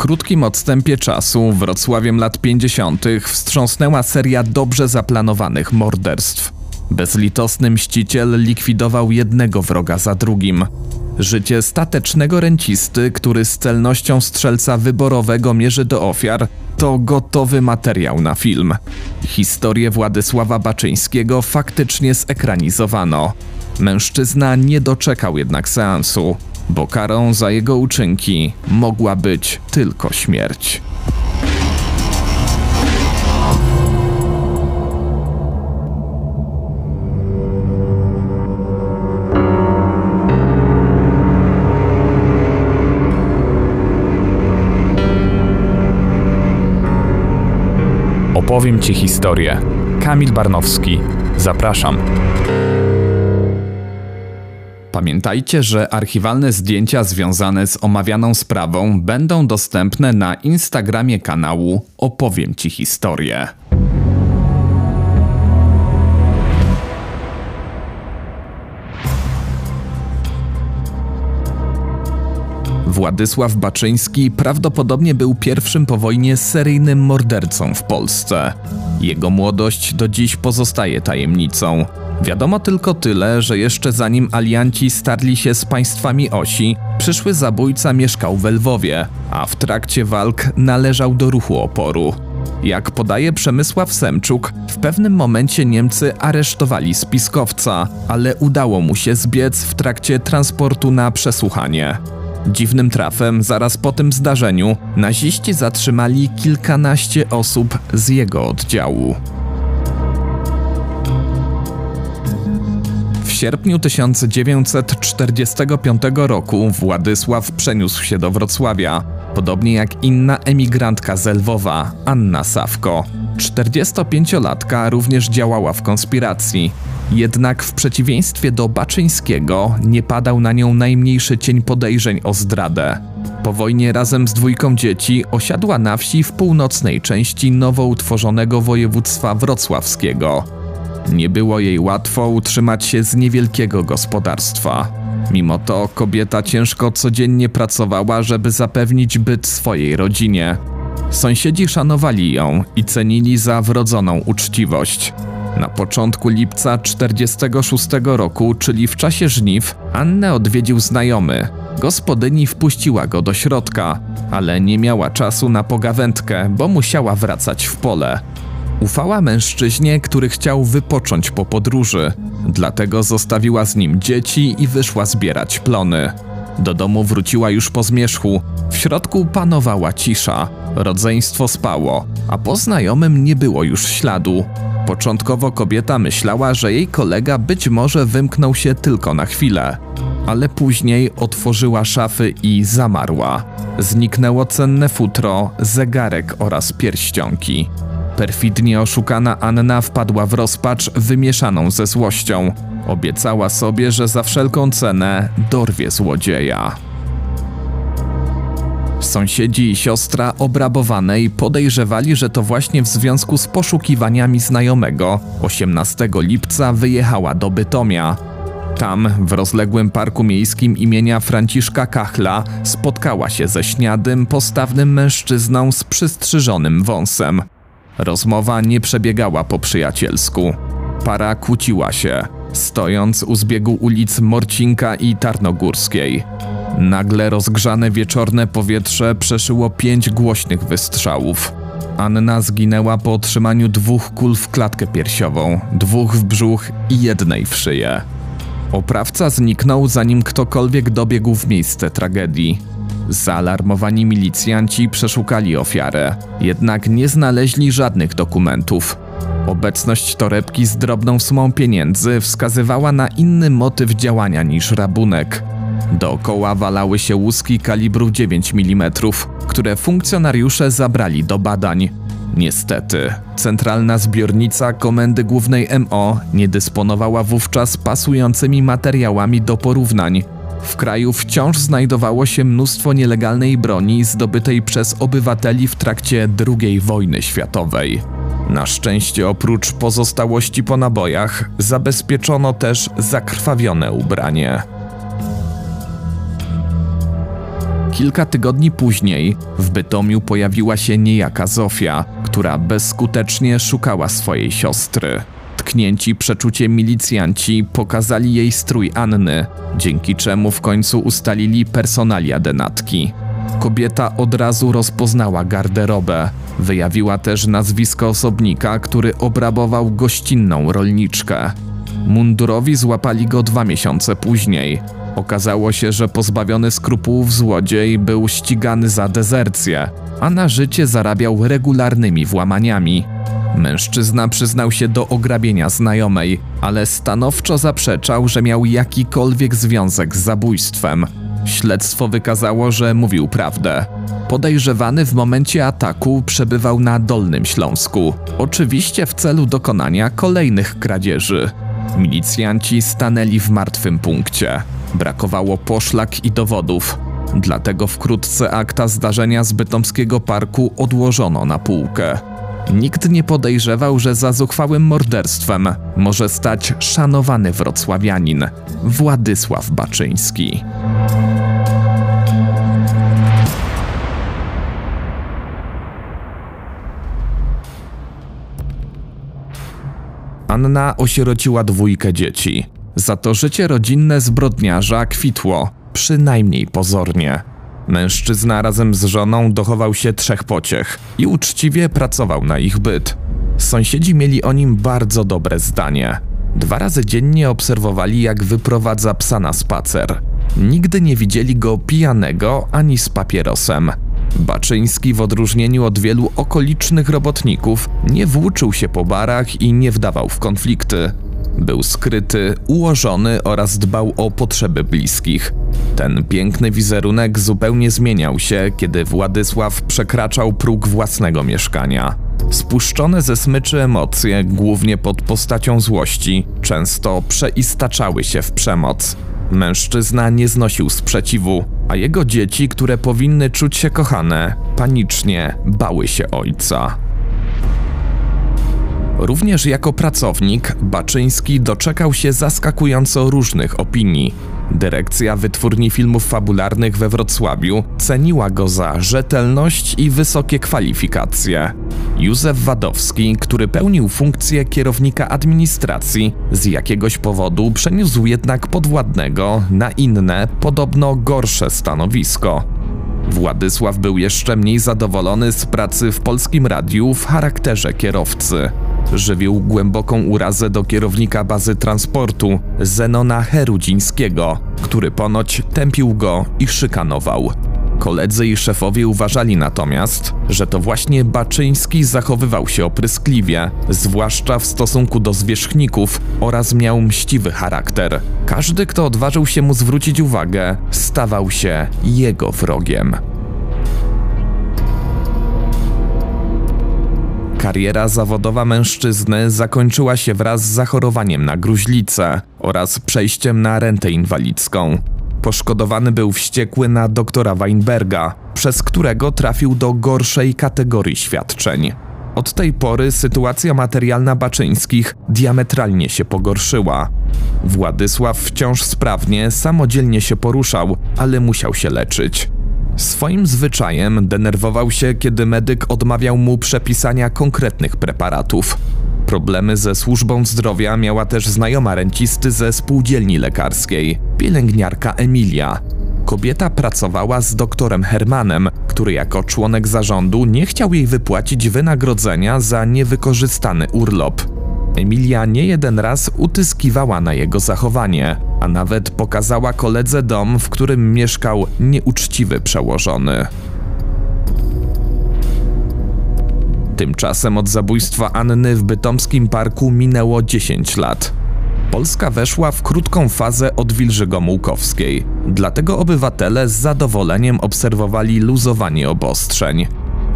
krótkim odstępie czasu, Wrocławiem lat 50., wstrząsnęła seria dobrze zaplanowanych morderstw. Bezlitosny mściciel likwidował jednego wroga za drugim. Życie statecznego rencisty, który z celnością strzelca wyborowego mierzy do ofiar, to gotowy materiał na film. Historię Władysława Baczyńskiego faktycznie zekranizowano. Mężczyzna nie doczekał jednak seansu, bo karą za jego uczynki mogła być tylko śmierć. Opowiem Ci historię. Kamil Barnowski. Zapraszam. Pamiętajcie, że archiwalne zdjęcia związane z omawianą sprawą będą dostępne na Instagramie kanału Opowiem Ci historię. Władysław Baczyński prawdopodobnie był pierwszym po wojnie seryjnym mordercą w Polsce. Jego młodość do dziś pozostaje tajemnicą. Wiadomo tylko tyle, że jeszcze zanim alianci starli się z państwami osi, przyszły zabójca mieszkał w Lwowie, a w trakcie walk należał do ruchu oporu. Jak podaje Przemysław Semczuk, w pewnym momencie Niemcy aresztowali spiskowca, ale udało mu się zbiec w trakcie transportu na przesłuchanie. Dziwnym trafem, zaraz po tym zdarzeniu, naziści zatrzymali kilkanaście osób z jego oddziału. Sierpniu 1945 roku Władysław przeniósł się do Wrocławia, podobnie jak inna emigrantka z Lwowa, Anna Sawko. 45-latka również działała w konspiracji, jednak w przeciwieństwie do Baczyńskiego nie padał na nią najmniejszy cień podejrzeń o zdradę. Po wojnie razem z dwójką dzieci osiadła na wsi w północnej części nowo utworzonego województwa wrocławskiego. Nie było jej łatwo utrzymać się z niewielkiego gospodarstwa. Mimo to kobieta ciężko codziennie pracowała, żeby zapewnić byt swojej rodzinie. Sąsiedzi szanowali ją i cenili za wrodzoną uczciwość. Na początku lipca 46 roku, czyli w czasie żniw, Annę odwiedził znajomy. Gospodyni wpuściła go do środka, ale nie miała czasu na pogawędkę, bo musiała wracać w pole. Ufała mężczyźnie, który chciał wypocząć po podróży, dlatego zostawiła z nim dzieci i wyszła zbierać plony. Do domu wróciła już po zmierzchu. W środku panowała cisza, rodzeństwo spało, a po znajomym nie było już śladu. Początkowo kobieta myślała, że jej kolega być może wymknął się tylko na chwilę, ale później otworzyła szafy i zamarła. Zniknęło cenne futro, zegarek oraz pierścionki. Perfidnie oszukana Anna wpadła w rozpacz wymieszaną ze złością. Obiecała sobie, że za wszelką cenę dorwie złodzieja. Sąsiedzi i siostra obrabowanej podejrzewali, że to właśnie w związku z poszukiwaniami znajomego 18 lipca wyjechała do Bytomia. Tam, w rozległym parku miejskim imienia Franciszka Kachla, spotkała się ze śniadym, postawnym mężczyzną z przystrzyżonym wąsem. Rozmowa nie przebiegała po przyjacielsku. Para kłóciła się, stojąc u zbiegu ulic Morcinka i Tarnogórskiej. Nagle rozgrzane wieczorne powietrze przeszyło pięć głośnych wystrzałów. Anna zginęła po otrzymaniu dwóch kul w klatkę piersiową, dwóch w brzuch i jednej w szyję. Oprawca zniknął, zanim ktokolwiek dobiegł w miejsce tragedii. Zaalarmowani milicjanci przeszukali ofiarę, jednak nie znaleźli żadnych dokumentów. Obecność torebki z drobną sumą pieniędzy wskazywała na inny motyw działania niż rabunek. Dookoła walały się łuski kalibru 9 mm, które funkcjonariusze zabrali do badań. Niestety, centralna zbiornica Komendy Głównej MO nie dysponowała wówczas pasującymi materiałami do porównań. W kraju wciąż znajdowało się mnóstwo nielegalnej broni zdobytej przez obywateli w trakcie II wojny światowej. Na szczęście oprócz pozostałości po nabojach zabezpieczono też zakrwawione ubranie. Kilka tygodni później w Bytomiu pojawiła się niejaka Zofia, która bezskutecznie szukała swojej siostry. Tknięci przeczucie milicjanci pokazali jej strój Anny, dzięki czemu w końcu ustalili personalia denatki. Kobieta od razu rozpoznała garderobę. Wyjawiła też nazwisko osobnika, który obrabował gościnną rolniczkę. Mundurowi złapali go dwa miesiące później. Okazało się, że pozbawiony skrupułów złodziej był ścigany za dezercję, a na życie zarabiał regularnymi włamaniami. Mężczyzna przyznał się do ograbienia znajomej, ale stanowczo zaprzeczał, że miał jakikolwiek związek z zabójstwem. Śledztwo wykazało, że mówił prawdę. Podejrzewany w momencie ataku przebywał na Dolnym Śląsku, oczywiście w celu dokonania kolejnych kradzieży. Milicjanci stanęli w martwym punkcie. Brakowało poszlak i dowodów. Dlatego wkrótce akta zdarzenia z bytomskiego parku odłożono na półkę. Nikt nie podejrzewał, że za zuchwałym morderstwem może stać szanowany wrocławianin Władysław Baczyński. Anna osierociła dwójkę dzieci. Za to życie rodzinne zbrodniarza kwitło, przynajmniej pozornie. Mężczyzna razem z żoną dochował się trzech pociech i uczciwie pracował na ich byt. Sąsiedzi mieli o nim bardzo dobre zdanie. Dwa razy dziennie obserwowali, jak wyprowadza psa na spacer. Nigdy nie widzieli go pijanego ani z papierosem. Baczyński w odróżnieniu od wielu okolicznych robotników nie włóczył się po barach i nie wdawał w konflikty. Był skryty, ułożony oraz dbał o potrzeby bliskich. Ten piękny wizerunek zupełnie zmieniał się, kiedy Władysław przekraczał próg własnego mieszkania. Spuszczone ze smyczy emocje, głównie pod postacią złości, często przeistaczały się w przemoc. Mężczyzna nie znosił sprzeciwu, a jego dzieci, które powinny czuć się kochane, panicznie bały się ojca. Również jako pracownik Baczyński doczekał się zaskakująco różnych opinii. Dyrekcja Wytwórni Filmów Fabularnych we Wrocławiu ceniła go za rzetelność i wysokie kwalifikacje. Józef Wadowski, który pełnił funkcję kierownika administracji, z jakiegoś powodu przeniósł jednak podwładnego na inne, podobno gorsze stanowisko. Władysław był jeszcze mniej zadowolony z pracy w polskim radiu w charakterze kierowcy. Żywił głęboką urazę do kierownika bazy transportu Zenona Herudzińskiego, który ponoć tępił go i szykanował. Koledzy i szefowie uważali natomiast, że to właśnie Baczyński zachowywał się opryskliwie, zwłaszcza w stosunku do zwierzchników oraz miał mściwy charakter. Każdy, kto odważył się mu zwrócić uwagę, stawał się jego wrogiem. Kariera zawodowa mężczyzny zakończyła się wraz z zachorowaniem na gruźlicę oraz przejściem na rentę inwalidzką. Poszkodowany był wściekły na doktora Weinberga, przez którego trafił do gorszej kategorii świadczeń. Od tej pory sytuacja materialna Baczyńskich diametralnie się pogorszyła. Władysław wciąż sprawnie, samodzielnie się poruszał, ale musiał się leczyć. Swoim zwyczajem denerwował się, kiedy medyk odmawiał mu przepisania konkretnych preparatów. Problemy ze służbą zdrowia miała też znajoma rencisty ze spółdzielni lekarskiej, pielęgniarka Emilia. Kobieta pracowała z doktorem Hermanem, który jako członek zarządu nie chciał jej wypłacić wynagrodzenia za niewykorzystany urlop. Emilia nie jeden raz utyskiwała na jego zachowanie, a nawet pokazała koledze dom, w którym mieszkał nieuczciwy przełożony. Tymczasem od zabójstwa Anny w bytomskim parku minęło 10 lat. Polska weszła w krótką fazę odwilży gomułkowskiej, dlatego obywatele z zadowoleniem obserwowali luzowanie obostrzeń.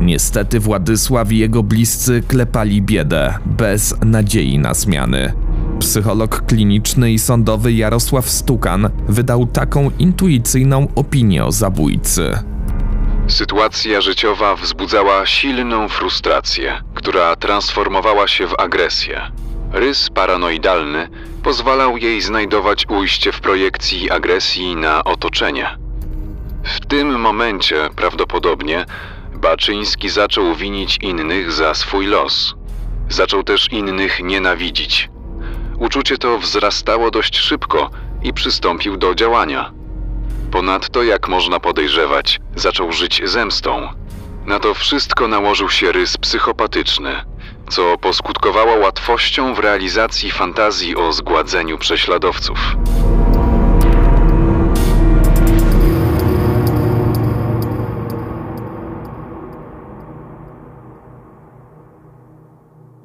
Niestety Władysław i jego bliscy klepali biedę, bez nadziei na zmiany. Psycholog kliniczny i sądowy Jarosław Stukan wydał taką intuicyjną opinię o zabójcy. Sytuacja życiowa wzbudzała silną frustrację, która transformowała się w agresję. Rys paranoidalny pozwalał jej znajdować ujście w projekcji agresji na otoczenie. W tym momencie prawdopodobnie Baczyński zaczął winić innych za swój los. Zaczął też innych nienawidzić. Uczucie to wzrastało dość szybko i przystąpił do działania. Ponadto, jak można podejrzewać, zaczął żyć zemstą. Na to wszystko nałożył się rys psychopatyczny, co poskutkowało łatwością w realizacji fantazji o zgładzeniu prześladowców.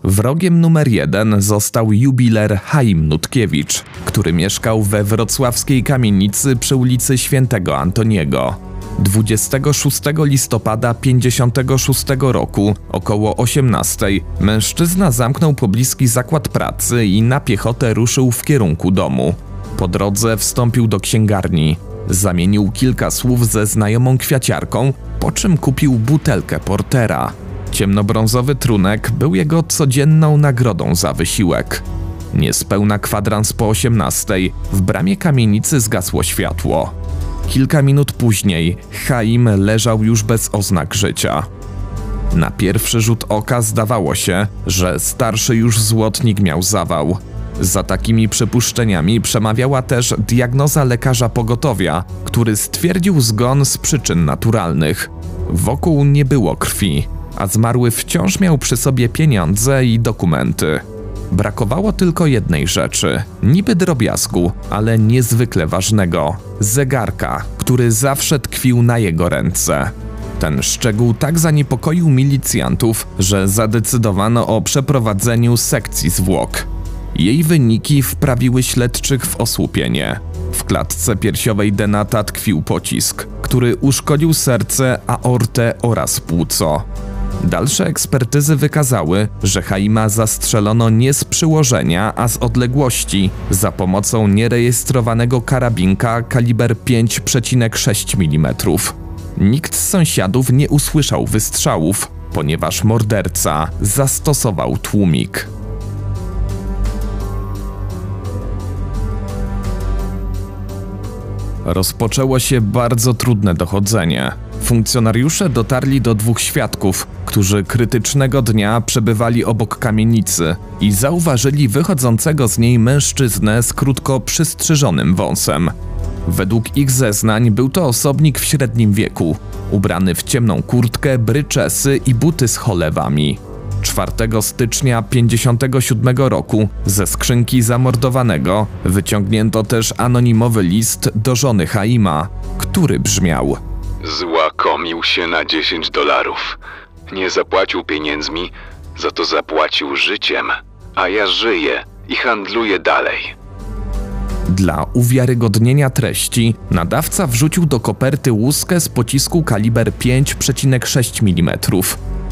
Wrogiem numer jeden został jubiler Chaim Nutkiewicz, który mieszkał we wrocławskiej kamienicy przy ulicy Świętego Antoniego. 26 listopada 56 roku, około 18, mężczyzna zamknął pobliski zakład pracy i na piechotę ruszył w kierunku domu. Po drodze wstąpił do księgarni. Zamienił kilka słów ze znajomą kwiaciarką, po czym kupił butelkę portera. Ciemnobrązowy trunek był jego codzienną nagrodą za wysiłek. Niespełna kwadrans po 18 w bramie kamienicy zgasło światło. Kilka minut później Chaim leżał już bez oznak życia. Na pierwszy rzut oka zdawało się, że starszy już złotnik miał zawał. Za takimi przypuszczeniami przemawiała też diagnoza lekarza pogotowia, który stwierdził zgon z przyczyn naturalnych. Wokół nie było krwi, a zmarły wciąż miał przy sobie pieniądze i dokumenty. Brakowało tylko jednej rzeczy, niby drobiazgu, ale niezwykle ważnego zegarka, który zawsze tkwił na jego ręce. Ten szczegół tak zaniepokoił milicjantów, że zadecydowano o przeprowadzeniu sekcji zwłok. Jej wyniki wprawiły śledczych w osłupienie. W klatce piersiowej Denata tkwił pocisk, który uszkodził serce, aortę oraz płuco. Dalsze ekspertyzy wykazały, że Haima zastrzelono nie z przyłożenia, a z odległości za pomocą nierejestrowanego karabinka kaliber 5,6 mm. Nikt z sąsiadów nie usłyszał wystrzałów, ponieważ morderca zastosował tłumik. Rozpoczęło się bardzo trudne dochodzenie. Funkcjonariusze dotarli do dwóch świadków, którzy krytycznego dnia przebywali obok kamienicy i zauważyli wychodzącego z niej mężczyznę z krótko przystrzyżonym wąsem. Według ich zeznań był to osobnik w średnim wieku, ubrany w ciemną kurtkę, bryczesy i buty z cholewami. 4 stycznia 57 roku ze skrzynki zamordowanego wyciągnięto też anonimowy list do żony Haima, który brzmiał: Złakomił się na 10 dolarów. Nie zapłacił pieniędzmi, za to zapłacił życiem, a ja żyję i handluję dalej. Dla uwiarygodnienia treści nadawca wrzucił do koperty łuskę z pocisku kaliber 5,6 mm.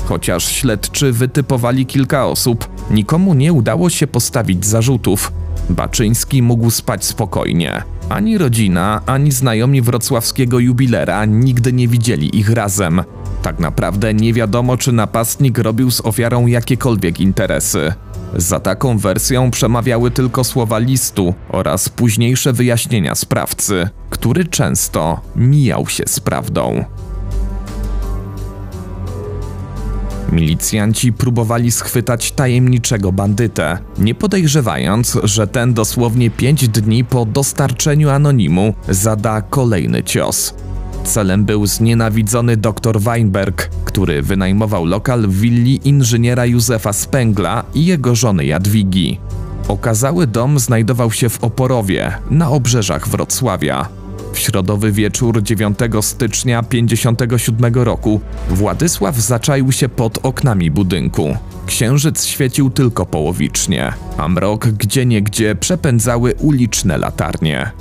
Chociaż śledczy wytypowali kilka osób, nikomu nie udało się postawić zarzutów. Baczyński mógł spać spokojnie. Ani rodzina, ani znajomi wrocławskiego jubilera nigdy nie widzieli ich razem. Tak naprawdę nie wiadomo, czy napastnik robił z ofiarą jakiekolwiek interesy. Za taką wersją przemawiały tylko słowa listu oraz późniejsze wyjaśnienia sprawcy, który często mijał się z prawdą. Milicjanci próbowali schwytać tajemniczego bandytę, nie podejrzewając, że ten dosłownie pięć dni po dostarczeniu anonimu zada kolejny cios. Celem był znienawidzony dr Weinberg, który wynajmował lokal w willi inżyniera Józefa Spengla i jego żony Jadwigi. Okazały dom znajdował się w Oporowie, na obrzeżach Wrocławia. W środowy wieczór 9 stycznia 57 roku Władysław zaczaił się pod oknami budynku. Księżyc świecił tylko połowicznie, a mrok gdzieniegdzie przepędzały uliczne latarnie.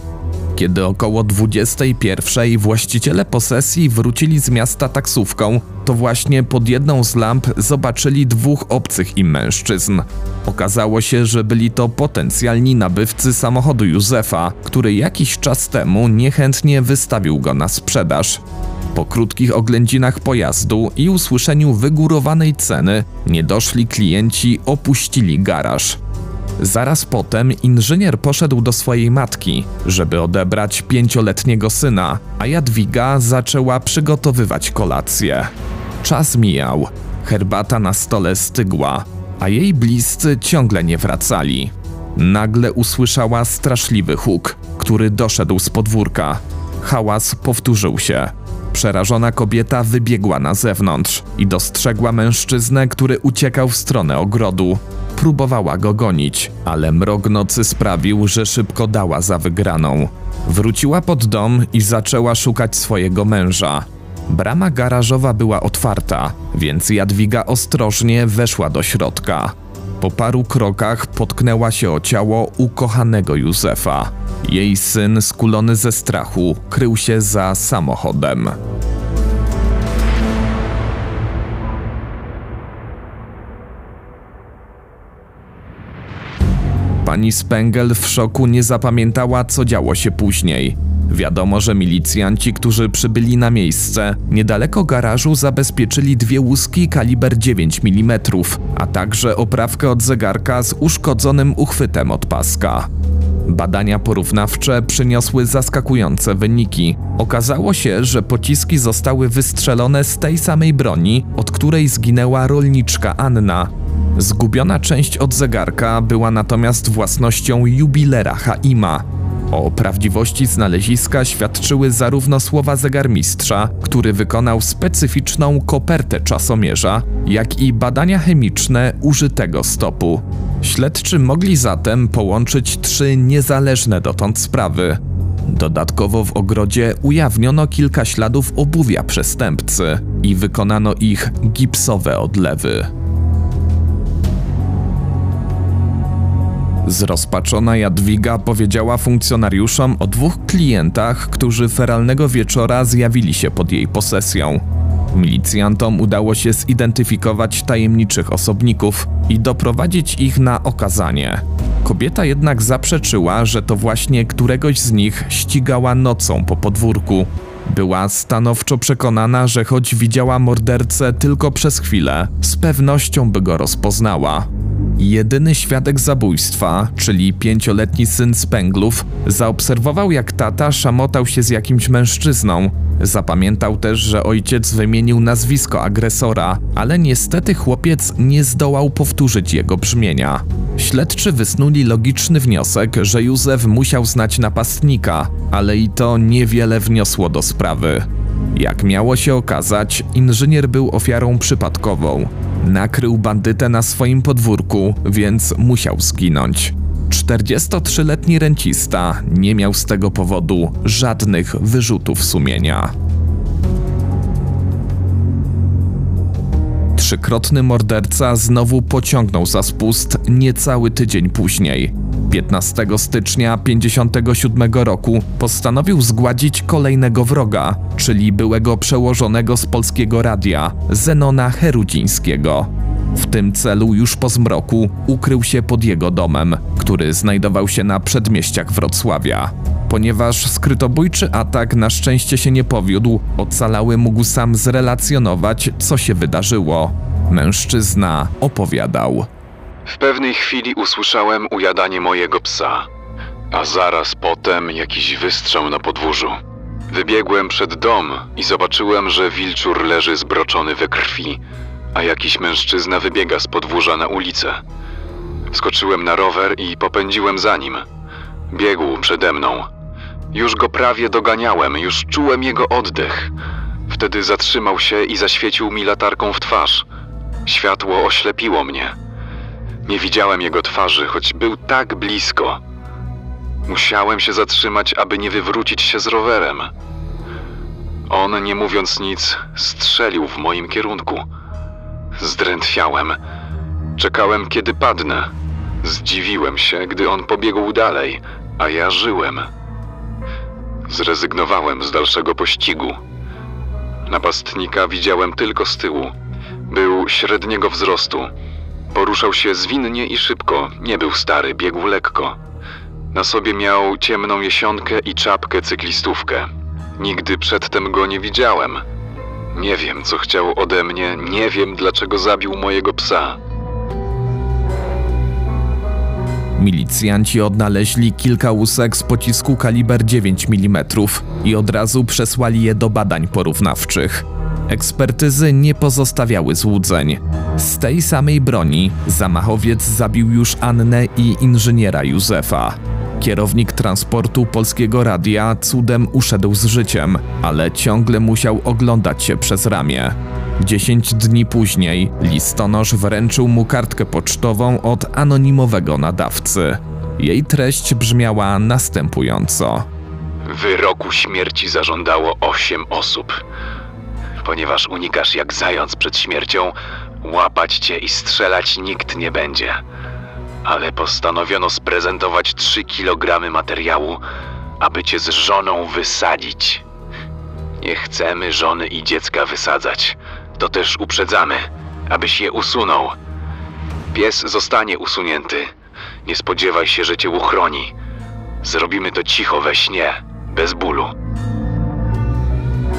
Kiedy około 21 właściciele posesji wrócili z miasta taksówką, to właśnie pod jedną z lamp zobaczyli dwóch obcych im mężczyzn. Okazało się, że byli to potencjalni nabywcy samochodu Józefa, który jakiś czas temu niechętnie wystawił go na sprzedaż. Po krótkich oględzinach pojazdu i usłyszeniu wygórowanej ceny, niedoszli klienci opuścili garaż. Zaraz potem inżynier poszedł do swojej matki, żeby odebrać pięcioletniego syna, a Jadwiga zaczęła przygotowywać kolację. Czas mijał, herbata na stole stygła, a jej bliscy ciągle nie wracali. Nagle usłyszała straszliwy huk, który doszedł z podwórka. Hałas powtórzył się. Przerażona kobieta wybiegła na zewnątrz i dostrzegła mężczyznę, który uciekał w stronę ogrodu. Próbowała go gonić, ale mrok nocy sprawił, że szybko dała za wygraną. Wróciła pod dom i zaczęła szukać swojego męża. Brama garażowa była otwarta, więc Jadwiga ostrożnie weszła do środka. Po paru krokach potknęła się o ciało ukochanego Józefa. Jej syn, skulony ze strachu, krył się za samochodem. Pani Spengel w szoku nie zapamiętała, co działo się później. Wiadomo, że milicjanci, którzy przybyli na miejsce, niedaleko garażu zabezpieczyli dwie łuski kaliber 9 mm, a także oprawkę od zegarka z uszkodzonym uchwytem od paska. Badania porównawcze przyniosły zaskakujące wyniki. Okazało się, że pociski zostały wystrzelone z tej samej broni, od której zginęła rolniczka Anna. Zgubiona część od zegarka była natomiast własnością jubilera Haima. O prawdziwości znaleziska świadczyły zarówno słowa zegarmistrza, który wykonał specyficzną kopertę czasomierza, jak i badania chemiczne użytego stopu. Śledczy mogli zatem połączyć trzy niezależne dotąd sprawy. Dodatkowo w ogrodzie ujawniono kilka śladów obuwia przestępcy i wykonano ich gipsowe odlewy. Zrozpaczona Jadwiga powiedziała funkcjonariuszom o dwóch klientach, którzy feralnego wieczora zjawili się pod jej posesją. Milicjantom udało się zidentyfikować tajemniczych osobników i doprowadzić ich na okazanie. Kobieta jednak zaprzeczyła, że to właśnie któregoś z nich ścigała nocą po podwórku. Była stanowczo przekonana, że choć widziała mordercę tylko przez chwilę, z pewnością by go rozpoznała. Jedyny świadek zabójstwa, czyli pięcioletni syn Spenglów, zaobserwował jak tata szamotał się z jakimś mężczyzną. Zapamiętał też, że ojciec wymienił nazwisko agresora, ale niestety chłopiec nie zdołał powtórzyć jego brzmienia. Śledczy wysnuli logiczny wniosek, że Józef musiał znać napastnika, ale i to niewiele wniosło do sprawy. Jak miało się okazać, inżynier był ofiarą przypadkową. Nakrył bandytę na swoim podwórku, więc musiał zginąć. 43-letni rencista nie miał z tego powodu żadnych wyrzutów sumienia. Trzykrotny morderca znowu pociągnął za spust niecały tydzień później. 15 stycznia 57 roku postanowił zgładzić kolejnego wroga, czyli byłego przełożonego z polskiego radia, Zenona Herudzińskiego. W tym celu już po zmroku ukrył się pod jego domem, który znajdował się na przedmieściach Wrocławia. Ponieważ skrytobójczy atak na szczęście się nie powiódł, ocalały mógł sam zrelacjonować, co się wydarzyło. Mężczyzna opowiadał. W pewnej chwili usłyszałem ujadanie mojego psa, a zaraz potem jakiś wystrzał na podwórzu. Wybiegłem przed dom i zobaczyłem, że wilczur leży zbroczony we krwi, a jakiś mężczyzna wybiega z podwórza na ulicę. Skoczyłem na rower i popędziłem za nim. Biegł przede mną. Już go prawie doganiałem, już czułem jego oddech. Wtedy zatrzymał się i zaświecił mi latarką w twarz. Światło oślepiło mnie. Nie widziałem jego twarzy, choć był tak blisko. Musiałem się zatrzymać, aby nie wywrócić się z rowerem. On, nie mówiąc nic, strzelił w moim kierunku. Zdrętwiałem. Czekałem, kiedy padnę. Zdziwiłem się, gdy on pobiegł dalej, a ja żyłem. Zrezygnowałem z dalszego pościgu. Napastnika widziałem tylko z tyłu. Był średniego wzrostu. Poruszał się zwinnie i szybko, nie był stary, biegł lekko. Na sobie miał ciemną jesionkę i czapkę cyklistówkę. Nigdy przedtem go nie widziałem. Nie wiem, co chciał ode mnie, nie wiem, dlaczego zabił mojego psa. Milicjanci odnaleźli kilka łusek z pocisku kaliber 9 mm i od razu przesłali je do badań porównawczych. Ekspertyzy nie pozostawiały złudzeń. Z tej samej broni zamachowiec zabił już Annę i inżyniera Józefa. Kierownik transportu polskiego radia cudem uszedł z życiem, ale ciągle musiał oglądać się przez ramię. Dziesięć dni później listonosz wręczył mu kartkę pocztową od anonimowego nadawcy. Jej treść brzmiała następująco. Wyroku śmierci zażądało osiem osób. Ponieważ unikasz jak zając przed śmiercią, łapać cię i strzelać nikt nie będzie. Ale postanowiono sprezentować 3 kg materiału, aby cię z żoną wysadzić. Nie chcemy żony i dziecka wysadzać. To też uprzedzamy, abyś je usunął. Pies zostanie usunięty. Nie spodziewaj się, że cię uchroni. Zrobimy to cicho we śnie, bez bólu.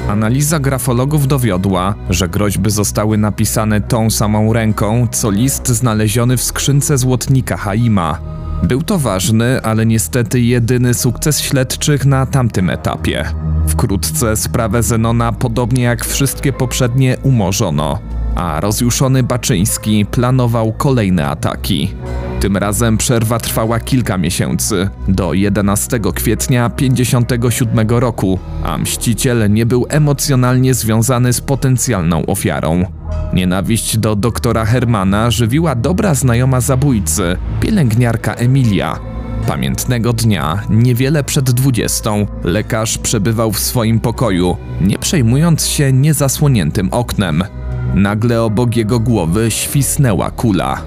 Analiza grafologów dowiodła, że groźby zostały napisane tą samą ręką, co list znaleziony w skrzynce złotnika Haima. Był to ważny, ale niestety jedyny sukces śledczych na tamtym etapie. Wkrótce sprawę Zenona, podobnie jak wszystkie poprzednie, umorzono, a rozjuszony Baczyński planował kolejne ataki. Tym razem przerwa trwała kilka miesięcy, do 11 kwietnia 57 roku, a mściciel nie był emocjonalnie związany z potencjalną ofiarą. Nienawiść do doktora Hermana żywiła dobra znajoma zabójcy, pielęgniarka Emilia. Pamiętnego dnia, niewiele przed dwudziestą, lekarz przebywał w swoim pokoju, nie przejmując się niezasłoniętym oknem. Nagle obok jego głowy świsnęła kula.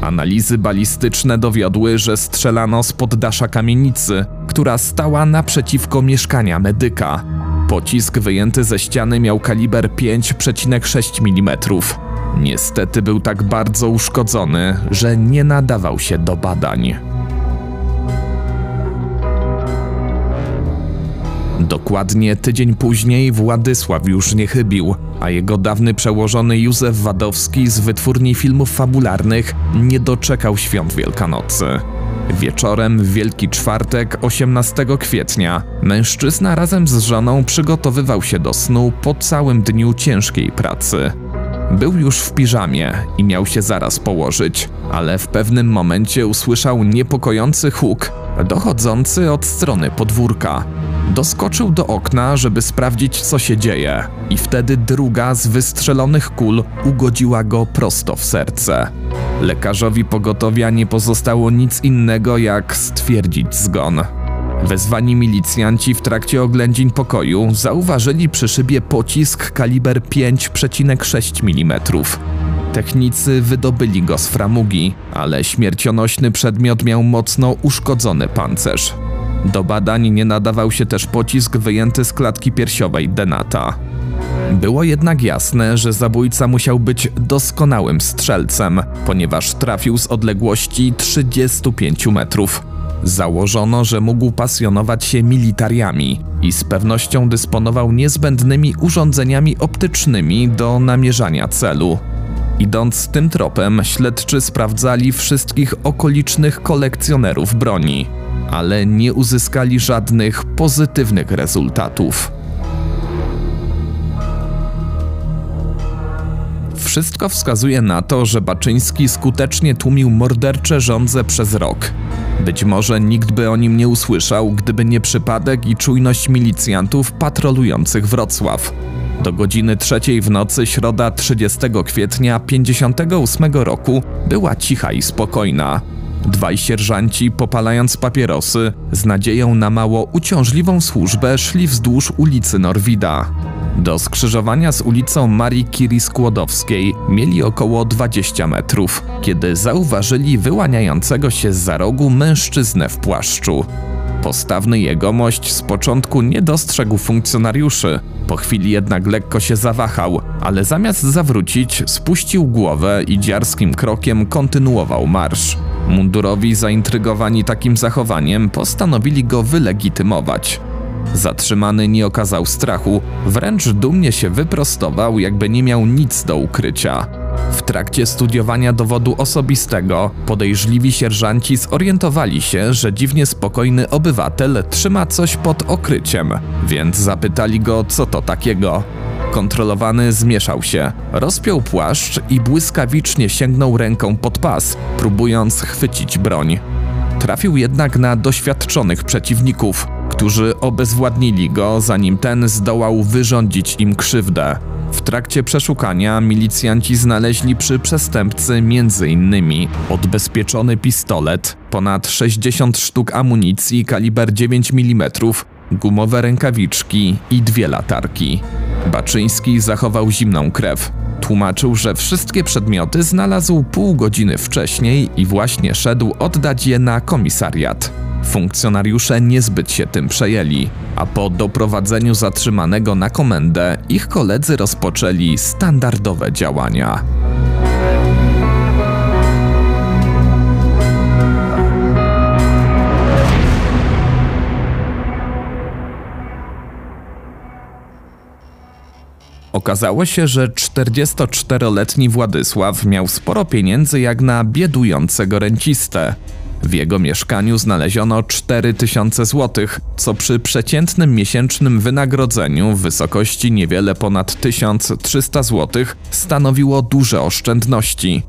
Analizy balistyczne dowiodły, że strzelano z poddasza kamienicy, która stała naprzeciwko mieszkania medyka. Pocisk wyjęty ze ściany miał kaliber 5,6 mm. Niestety był tak bardzo uszkodzony, że nie nadawał się do badań. Dokładnie tydzień później Władysław już nie chybił, a jego dawny przełożony Józef Wadowski z wytwórni filmów fabularnych nie doczekał świąt Wielkanocy. Wieczorem w Wielki Czwartek 18 kwietnia mężczyzna razem z żoną przygotowywał się do snu po całym dniu ciężkiej pracy. Był już w piżamie i miał się zaraz położyć, ale w pewnym momencie usłyszał niepokojący huk dochodzący od strony podwórka. Doskoczył do okna, żeby sprawdzić, co się dzieje, i wtedy druga z wystrzelonych kul ugodziła go prosto w serce. Lekarzowi pogotowia nie pozostało nic innego, jak stwierdzić zgon. Wezwani milicjanci w trakcie oględzin pokoju zauważyli przy szybie pocisk kaliber 5,6 mm. Technicy wydobyli go z framugi, ale śmiercionośny przedmiot miał mocno uszkodzony pancerz. Do badań nie nadawał się też pocisk wyjęty z klatki piersiowej Denata. Było jednak jasne, że zabójca musiał być doskonałym strzelcem, ponieważ trafił z odległości 35 metrów. Założono, że mógł pasjonować się militariami i z pewnością dysponował niezbędnymi urządzeniami optycznymi do namierzania celu. Idąc tym tropem, śledczy sprawdzali wszystkich okolicznych kolekcjonerów broni, ale nie uzyskali żadnych pozytywnych rezultatów. Wszystko wskazuje na to, że Baczyński skutecznie tłumił mordercze żądze przez rok. Być może nikt by o nim nie usłyszał, gdyby nie przypadek i czujność milicjantów patrolujących Wrocław. Do godziny trzeciej w nocy środa 30 kwietnia 58 roku była cicha i spokojna. Dwaj sierżanci, popalając papierosy, z nadzieją na mało uciążliwą służbę szli wzdłuż ulicy Norwida. Do skrzyżowania z ulicą Marii Curie Skłodowskiej mieli około 20 metrów, kiedy zauważyli wyłaniającego się z za rogu mężczyznę w płaszczu. Postawny jegomość z początku nie dostrzegł funkcjonariuszy, po chwili jednak lekko się zawahał, ale zamiast zawrócić, spuścił głowę i dziarskim krokiem kontynuował marsz. Mundurowi zaintrygowani takim zachowaniem postanowili go wylegitymować. Zatrzymany nie okazał strachu, wręcz dumnie się wyprostował, jakby nie miał nic do ukrycia. W trakcie studiowania dowodu osobistego podejrzliwi sierżanci zorientowali się, że dziwnie spokojny obywatel trzyma coś pod okryciem, więc zapytali go, co to takiego. Kontrolowany zmieszał się, rozpiął płaszcz i błyskawicznie sięgnął ręką pod pas, próbując chwycić broń. Trafił jednak na doświadczonych przeciwników, którzy obezwładnili go, zanim ten zdołał wyrządzić im krzywdę. W trakcie przeszukania milicjanci znaleźli przy przestępcy m.in. odbezpieczony pistolet, ponad 60 sztuk amunicji kaliber 9 mm, gumowe rękawiczki i dwie latarki. Baczyński zachował zimną krew. Tłumaczył, że wszystkie przedmioty znalazł pół godziny wcześniej i właśnie szedł oddać je na komisariat. Funkcjonariusze niezbyt się tym przejęli, a po doprowadzeniu zatrzymanego na komendę ich koledzy rozpoczęli standardowe działania. Okazało się, że 44-letni Władysław miał sporo pieniędzy jak na biedującego rencistę. W jego mieszkaniu znaleziono 4000 zł, co przy przeciętnym miesięcznym wynagrodzeniu w wysokości niewiele ponad 1300 zł stanowiło duże oszczędności.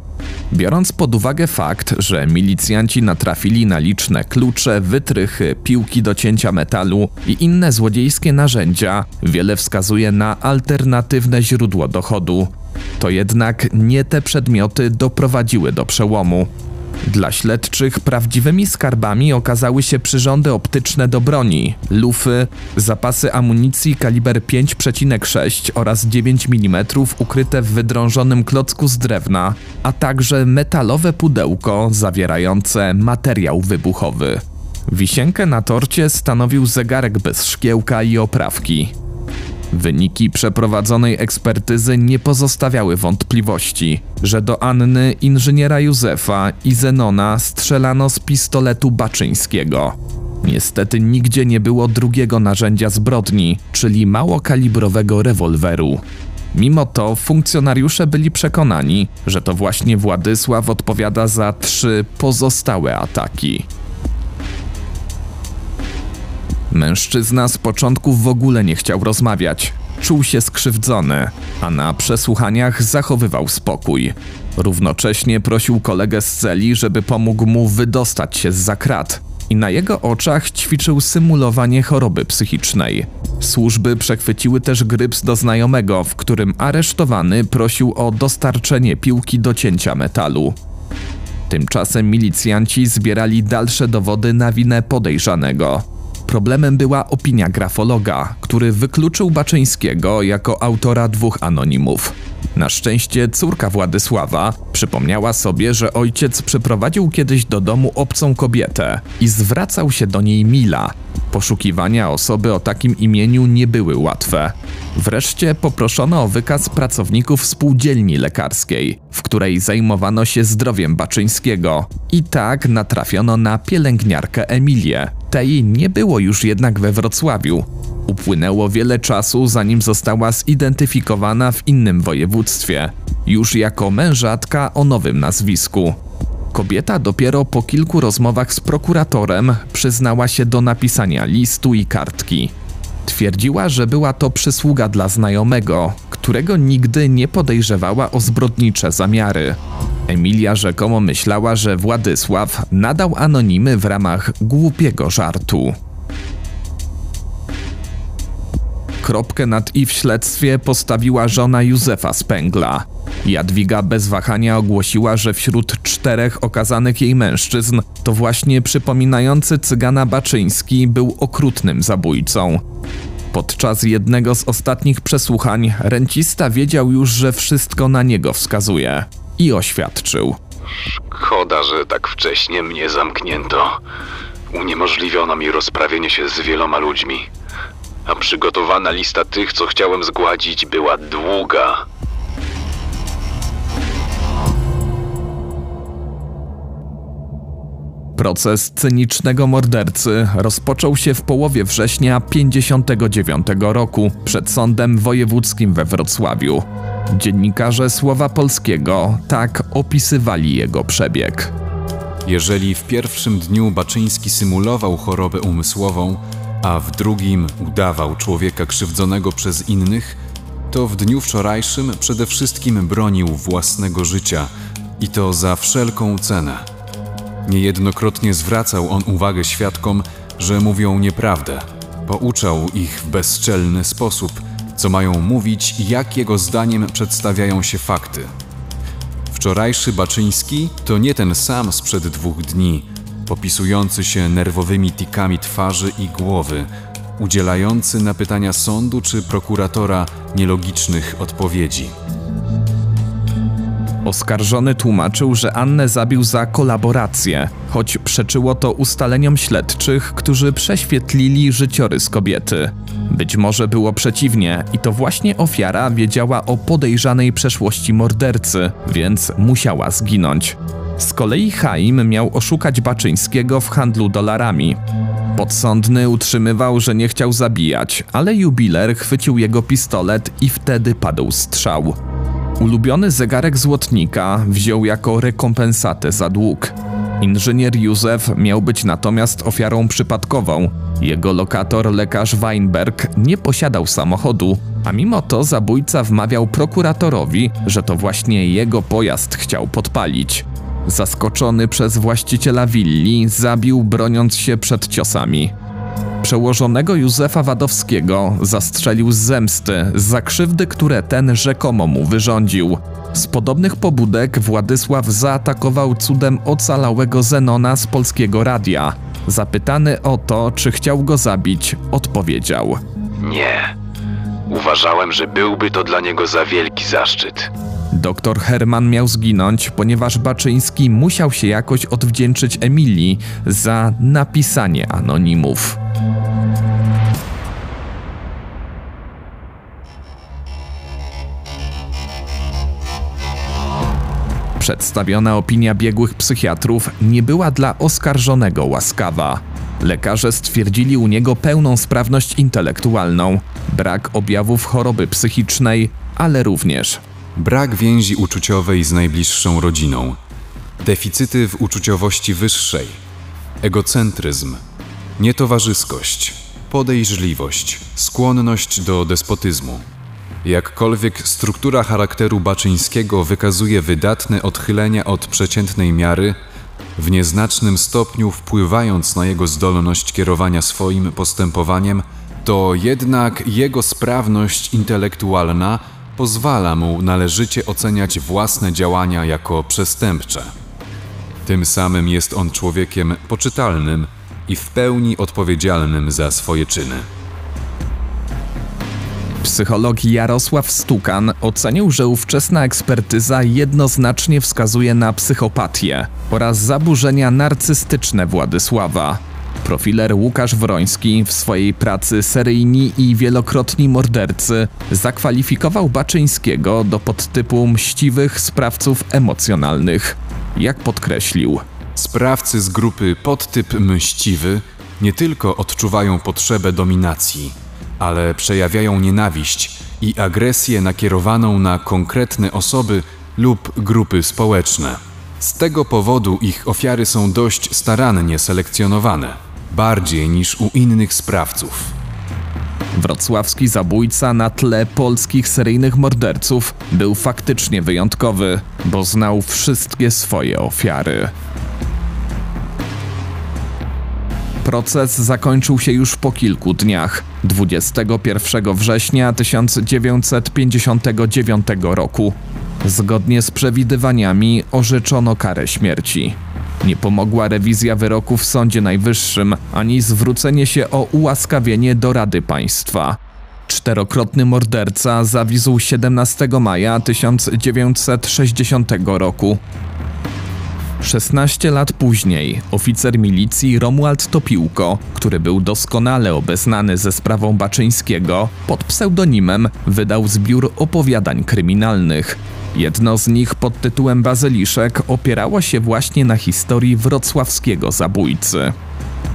Biorąc pod uwagę fakt, że milicjanci natrafili na liczne klucze, wytrychy, piłki do cięcia metalu i inne złodziejskie narzędzia, wiele wskazuje na alternatywne źródło dochodu. To jednak nie te przedmioty doprowadziły do przełomu. Dla śledczych prawdziwymi skarbami okazały się przyrządy optyczne do broni, lufy, zapasy amunicji kaliber 5,6 oraz 9 mm ukryte w wydrążonym klocku z drewna, a także metalowe pudełko zawierające materiał wybuchowy. Wisienkę na torcie stanowił zegarek bez szkiełka i oprawki. Wyniki przeprowadzonej ekspertyzy nie pozostawiały wątpliwości, że do Anny, inżyniera Józefa i Zenona strzelano z pistoletu Baczyńskiego. Niestety nigdzie nie było drugiego narzędzia zbrodni, czyli małokalibrowego rewolweru. Mimo to funkcjonariusze byli przekonani, że to właśnie Władysław odpowiada za trzy pozostałe ataki. Mężczyzna z początku w ogóle nie chciał rozmawiać. Czuł się skrzywdzony, a na przesłuchaniach zachowywał spokój. Równocześnie prosił kolegę z celi, żeby pomógł mu wydostać się z zakrat. I na jego oczach ćwiczył symulowanie choroby psychicznej. Służby przechwyciły też gryps do znajomego, w którym aresztowany prosił o dostarczenie piłki do cięcia metalu. Tymczasem milicjanci zbierali dalsze dowody na winę podejrzanego. Problemem była opinia grafologa, który wykluczył Baczyńskiego jako autora dwóch anonimów. Na szczęście córka Władysława przypomniała sobie, że ojciec przyprowadził kiedyś do domu obcą kobietę i zwracał się do niej Mila. Poszukiwania osoby o takim imieniu nie były łatwe. Wreszcie poproszono o wykaz pracowników spółdzielni lekarskiej, w której zajmowano się zdrowiem Baczyńskiego. I tak natrafiono na pielęgniarkę Emilię. Tej nie było już jednak we Wrocławiu. Upłynęło wiele czasu, zanim została zidentyfikowana w innym województwie, już jako mężatka o nowym nazwisku. Kobieta dopiero po kilku rozmowach z prokuratorem przyznała się do napisania listu i kartki. Twierdziła, że była to przysługa dla znajomego, którego nigdy nie podejrzewała o zbrodnicze zamiary. Emilia rzekomo myślała, że Władysław nadał anonimy w ramach głupiego żartu. Kropkę nad i w śledztwie postawiła żona Józefa Spęgla. Jadwiga bez wahania ogłosiła, że wśród czterech okazanych jej mężczyzn to właśnie przypominający cygana Baczyński był okrutnym zabójcą. Podczas jednego z ostatnich przesłuchań rencista wiedział już, że wszystko na niego wskazuje i oświadczył. Szkoda, że tak wcześnie mnie zamknięto. Uniemożliwiono mi rozprawienie się z wieloma ludźmi. A przygotowana lista tych, co chciałem zgładzić, była długa. Proces cynicznego mordercy rozpoczął się w połowie września 59 roku przed sądem wojewódzkim we Wrocławiu. Dziennikarze Słowa Polskiego tak opisywali jego przebieg. Jeżeli w pierwszym dniu Baczyński symulował chorobę umysłową, a w drugim udawał człowieka krzywdzonego przez innych, to w dniu wczorajszym przede wszystkim bronił własnego życia i to za wszelką cenę. Niejednokrotnie zwracał on uwagę świadkom, że mówią nieprawdę. Pouczał ich w bezczelny sposób, co mają mówić i jak jego zdaniem przedstawiają się fakty. Wczorajszy Baczyński to nie ten sam sprzed dwóch dni, popisujący się nerwowymi tikami twarzy i głowy, udzielający na pytania sądu czy prokuratora nielogicznych odpowiedzi. Oskarżony tłumaczył, że Annę zabił za kolaborację, choć przeczyło to ustaleniom śledczych, którzy prześwietlili życiorys kobiety. Być może było przeciwnie i to właśnie ofiara wiedziała o podejrzanej przeszłości mordercy, więc musiała zginąć. Z kolei Chaim miał oszukać Baczyńskiego w handlu dolarami. Podsądny utrzymywał, że nie chciał zabijać, ale jubiler chwycił jego pistolet i wtedy padł strzał. Ulubiony zegarek złotnika wziął jako rekompensatę za dług. Inżynier Józef miał być natomiast ofiarą przypadkową. Jego lokator, lekarz Weinberg, nie posiadał samochodu, a mimo to zabójca wmawiał prokuratorowi, że to właśnie jego pojazd chciał podpalić. Zaskoczony przez właściciela willi, zabił broniąc się przed ciosami. Przełożonego Józefa Wadowskiego zastrzelił z zemsty za krzywdy, które ten rzekomo mu wyrządził. Z podobnych pobudek Władysław zaatakował cudem ocalałego Zenona z polskiego radia. Zapytany o to, czy chciał go zabić, odpowiedział: Nie. Uważałem, że byłby to dla niego za wielki zaszczyt. Doktor Herman miał zginąć, ponieważ Baczyński musiał się jakoś odwdzięczyć Emilii za napisanie anonimów. Przedstawiona opinia biegłych psychiatrów nie była dla oskarżonego łaskawa. Lekarze stwierdzili u niego pełną sprawność intelektualną, brak objawów choroby psychicznej, ale również Brak więzi uczuciowej z najbliższą rodziną, deficyty w uczuciowości wyższej, egocentryzm, nietowarzyskość, podejrzliwość, skłonność do despotyzmu. Jakkolwiek struktura charakteru Baczyńskiego wykazuje wydatne odchylenia od przeciętnej miary, w nieznacznym stopniu wpływając na jego zdolność kierowania swoim postępowaniem, to jednak jego sprawność intelektualna pozwala mu należycie oceniać własne działania jako przestępcze. Tym samym jest on człowiekiem poczytalnym i w pełni odpowiedzialnym za swoje czyny. Psycholog Jarosław Stukan ocenił, że ówczesna ekspertyza jednoznacznie wskazuje na psychopatię oraz zaburzenia narcystyczne Władysława. Profiler Łukasz Wroński w swojej pracy Seryjni i wielokrotni mordercy zakwalifikował Baczyńskiego do podtypu mściwych sprawców emocjonalnych. Jak podkreślił, Sprawcy z grupy podtyp mściwy nie tylko odczuwają potrzebę dominacji, ale przejawiają nienawiść i agresję nakierowaną na konkretne osoby lub grupy społeczne. Z tego powodu ich ofiary są dość starannie selekcjonowane, bardziej niż u innych sprawców. wrocławski zabójca na tle polskich seryjnych morderców był faktycznie wyjątkowy, bo znał wszystkie swoje ofiary. Proces zakończył się już po kilku dniach. 21 września 1959 roku. Zgodnie z przewidywaniami orzeczono karę śmierci. Nie pomogła rewizja wyroku w Sądzie Najwyższym ani zwrócenie się o ułaskawienie do Rady Państwa. Czterokrotny morderca zawisł 17 maja 1960 roku. 16 lat później oficer milicji Romuald Topiłko, który był doskonale obeznany ze sprawą Baczyńskiego, pod pseudonimem wydał zbiór opowiadań kryminalnych. Jedno z nich pod tytułem Bazyliszek opierało się właśnie na historii wrocławskiego zabójcy.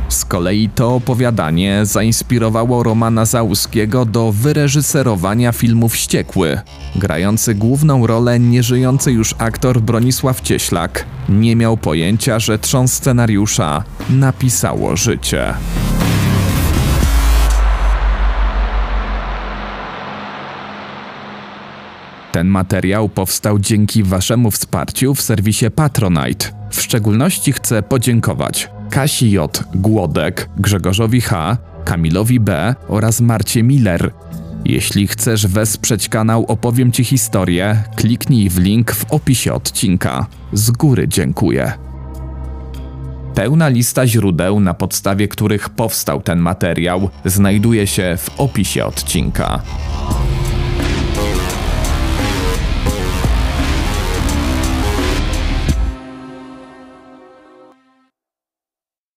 Z kolei to opowiadanie zainspirowało Romana Załuskiego do wyreżyserowania filmu Wściekły. Grający główną rolę nieżyjący już aktor Bronisław Cieślak nie miał pojęcia, że trząs scenariusza napisało życie. Ten materiał powstał dzięki Waszemu wsparciu w serwisie Patronite. W szczególności chcę podziękować Kasi J. Głodek, Grzegorzowi H., Kamilowi B. oraz Marcie Miller. Jeśli chcesz wesprzeć kanał Opowiem Ci historię, kliknij w link w opisie odcinka. Z góry dziękuję. Pełna lista źródeł, na podstawie których powstał ten materiał, znajduje się w opisie odcinka.